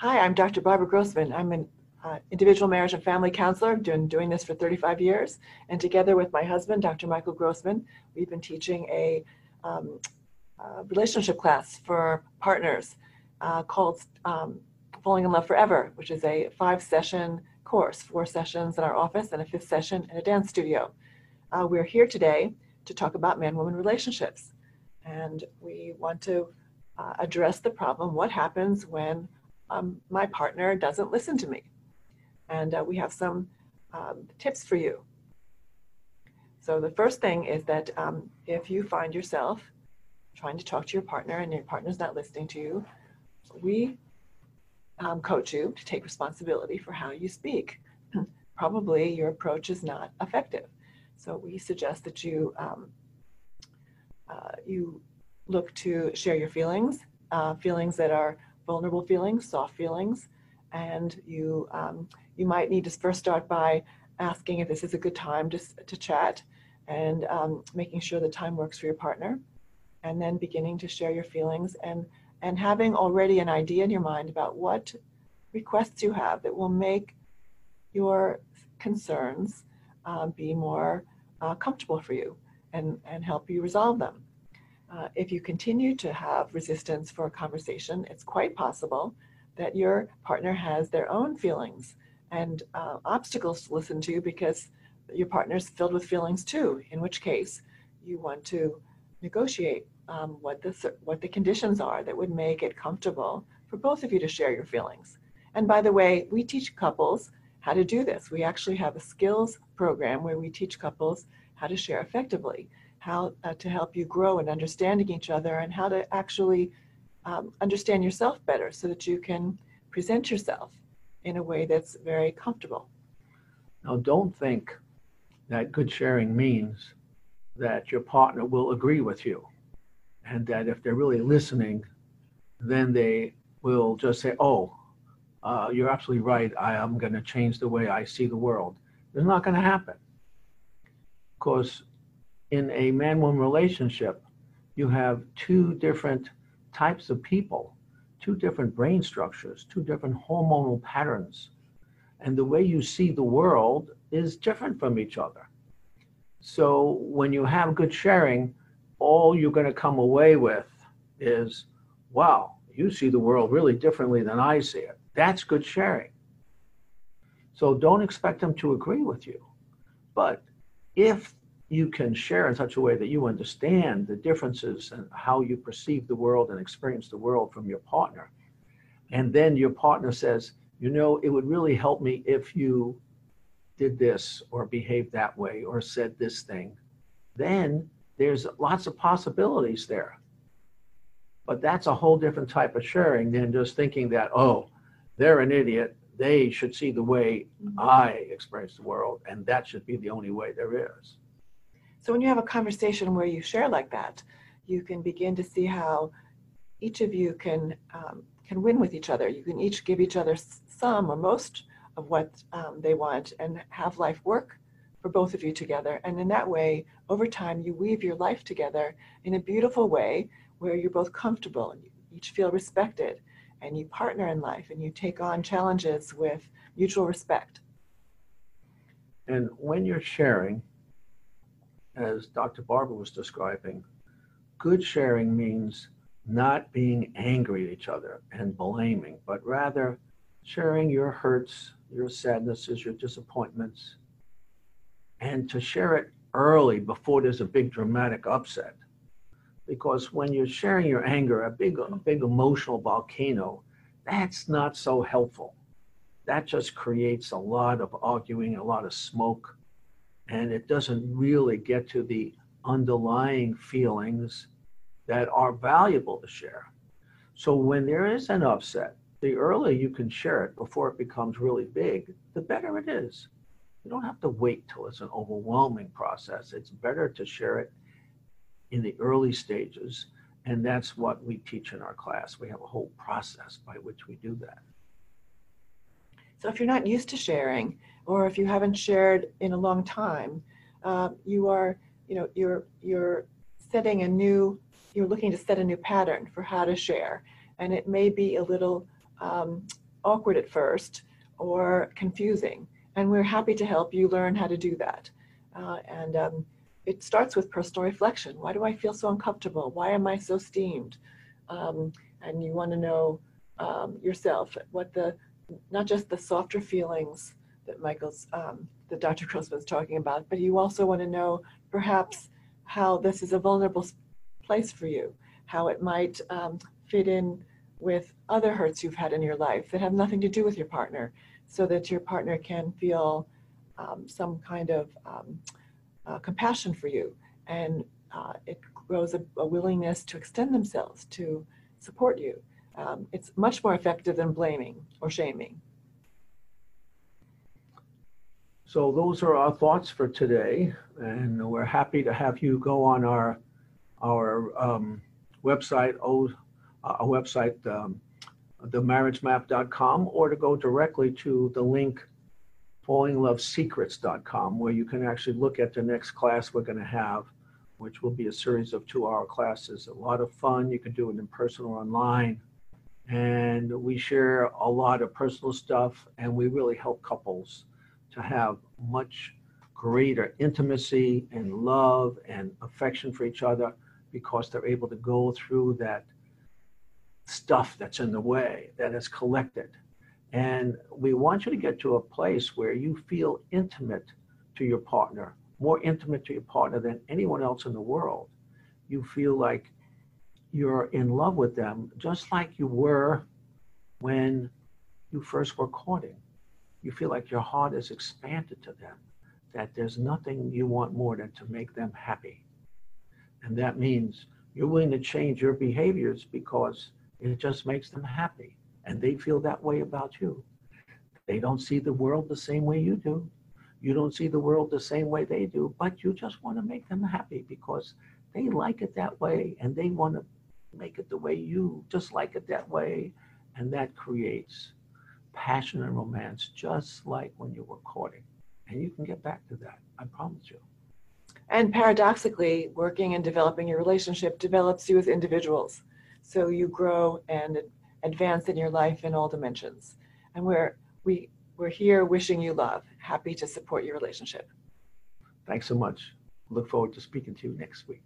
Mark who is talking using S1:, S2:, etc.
S1: Hi, I'm Dr. Barbara Grossman. I'm an uh, individual marriage and family counselor, I've been doing this for 35 years. And together with my husband, Dr. Michael Grossman, we've been teaching a um, uh, relationship class for partners uh, called um, Falling in Love Forever, which is a five session course, four sessions in our office and a fifth session in a dance studio. Uh, we're here today to talk about man woman relationships. And we want to uh, address the problem what happens when um, my partner doesn't listen to me. And uh, we have some um, tips for you. So, the first thing is that um, if you find yourself trying to talk to your partner and your partner's not listening to you, we um, coach you to take responsibility for how you speak. Probably your approach is not effective. So, we suggest that you um, uh, you look to share your feelings, uh, feelings that are vulnerable feelings, soft feelings, and you um, you might need to first start by asking if this is a good time to, to chat and um, making sure the time works for your partner and then beginning to share your feelings and and having already an idea in your mind about what requests you have that will make your concerns uh, be more uh, comfortable for you and, and help you resolve them. Uh, if you continue to have resistance for a conversation, it's quite possible that your partner has their own feelings and uh, obstacles to listen to because your partner's filled with feelings too, in which case you want to negotiate um, what, the, what the conditions are that would make it comfortable for both of you to share your feelings. And by the way, we teach couples how to do this. We actually have a skills program where we teach couples how to share effectively how uh, to help you grow in understanding each other and how to actually um, understand yourself better so that you can present yourself in a way that's very comfortable.
S2: Now, don't think that good sharing means that your partner will agree with you and that if they're really listening, then they will just say, Oh, uh, you're absolutely right. I am going to change the way I see the world. It's not going to happen. Because in a man woman relationship, you have two different types of people, two different brain structures, two different hormonal patterns. And the way you see the world is different from each other. So when you have good sharing, all you're going to come away with is, wow, you see the world really differently than I see it. That's good sharing. So don't expect them to agree with you. But if you can share in such a way that you understand the differences and how you perceive the world and experience the world from your partner. And then your partner says, you know, it would really help me if you did this or behaved that way or said this thing. Then there's lots of possibilities there. But that's a whole different type of sharing than just thinking that, oh, they're an idiot. They should see the way I experience the world, and that should be the only way there is.
S1: So when you have a conversation where you share like that, you can begin to see how each of you can um, can win with each other. You can each give each other some or most of what um, they want and have life work for both of you together. And in that way, over time, you weave your life together in a beautiful way where you're both comfortable and you each feel respected and you partner in life and you take on challenges with mutual respect.
S2: And when you're sharing, as Dr. Barbara was describing, good sharing means not being angry at each other and blaming, but rather sharing your hurts, your sadnesses, your disappointments, and to share it early before there's a big dramatic upset. Because when you're sharing your anger, a big, a big emotional volcano, that's not so helpful. That just creates a lot of arguing, a lot of smoke, and it doesn't really get to the underlying feelings that are valuable to share. So when there is an upset, the earlier you can share it before it becomes really big, the better it is. You don't have to wait till it's an overwhelming process. It's better to share it in the early stages. And that's what we teach in our class. We have a whole process by which we do that.
S1: So if you're not used to sharing, or if you haven't shared in a long time, uh, you are, you know, you're you're setting a new, you're looking to set a new pattern for how to share, and it may be a little um, awkward at first or confusing. And we're happy to help you learn how to do that. Uh, and um, it starts with personal reflection. Why do I feel so uncomfortable? Why am I so steamed? Um, and you want to know um, yourself what the, not just the softer feelings that Michael's, um, that Dr. Grossman's talking about, but you also want to know perhaps how this is a vulnerable place for you, how it might um, fit in with other hurts you've had in your life that have nothing to do with your partner, so that your partner can feel um, some kind of um, uh, compassion for you. And uh, it grows a, a willingness to extend themselves to support you. Um, it's much more effective than blaming or shaming.
S2: So those are our thoughts for today, and we're happy to have you go on our our um, website, oh, our website, um, themarriagemap.com, or to go directly to the link fallinglovesecrets.com, where you can actually look at the next class we're going to have, which will be a series of two-hour classes. A lot of fun. You can do it in person or online. And we share a lot of personal stuff, and we really help couples to have much greater intimacy and love and affection for each other because they're able to go through that stuff that's in the way that is collected. And we want you to get to a place where you feel intimate to your partner, more intimate to your partner than anyone else in the world. You feel like you're in love with them just like you were when you first were courting you feel like your heart is expanded to them, that there's nothing you want more than to make them happy. And that means you're willing to change your behaviors because it just makes them happy. And they feel that way about you. They don't see the world the same way you do. You don't see the world the same way they do, but you just want to make them happy because they like it that way and they want to make it the way you just like it that way. And that creates passion and romance, just like when you were courting. And you can get back to that, I promise you.
S1: And paradoxically, working and developing your relationship develops you as individuals. So you grow and advance in your life in all dimensions. And we're, we, we're here wishing you love, happy to support your relationship.
S2: Thanks so much. Look forward to speaking to you next week.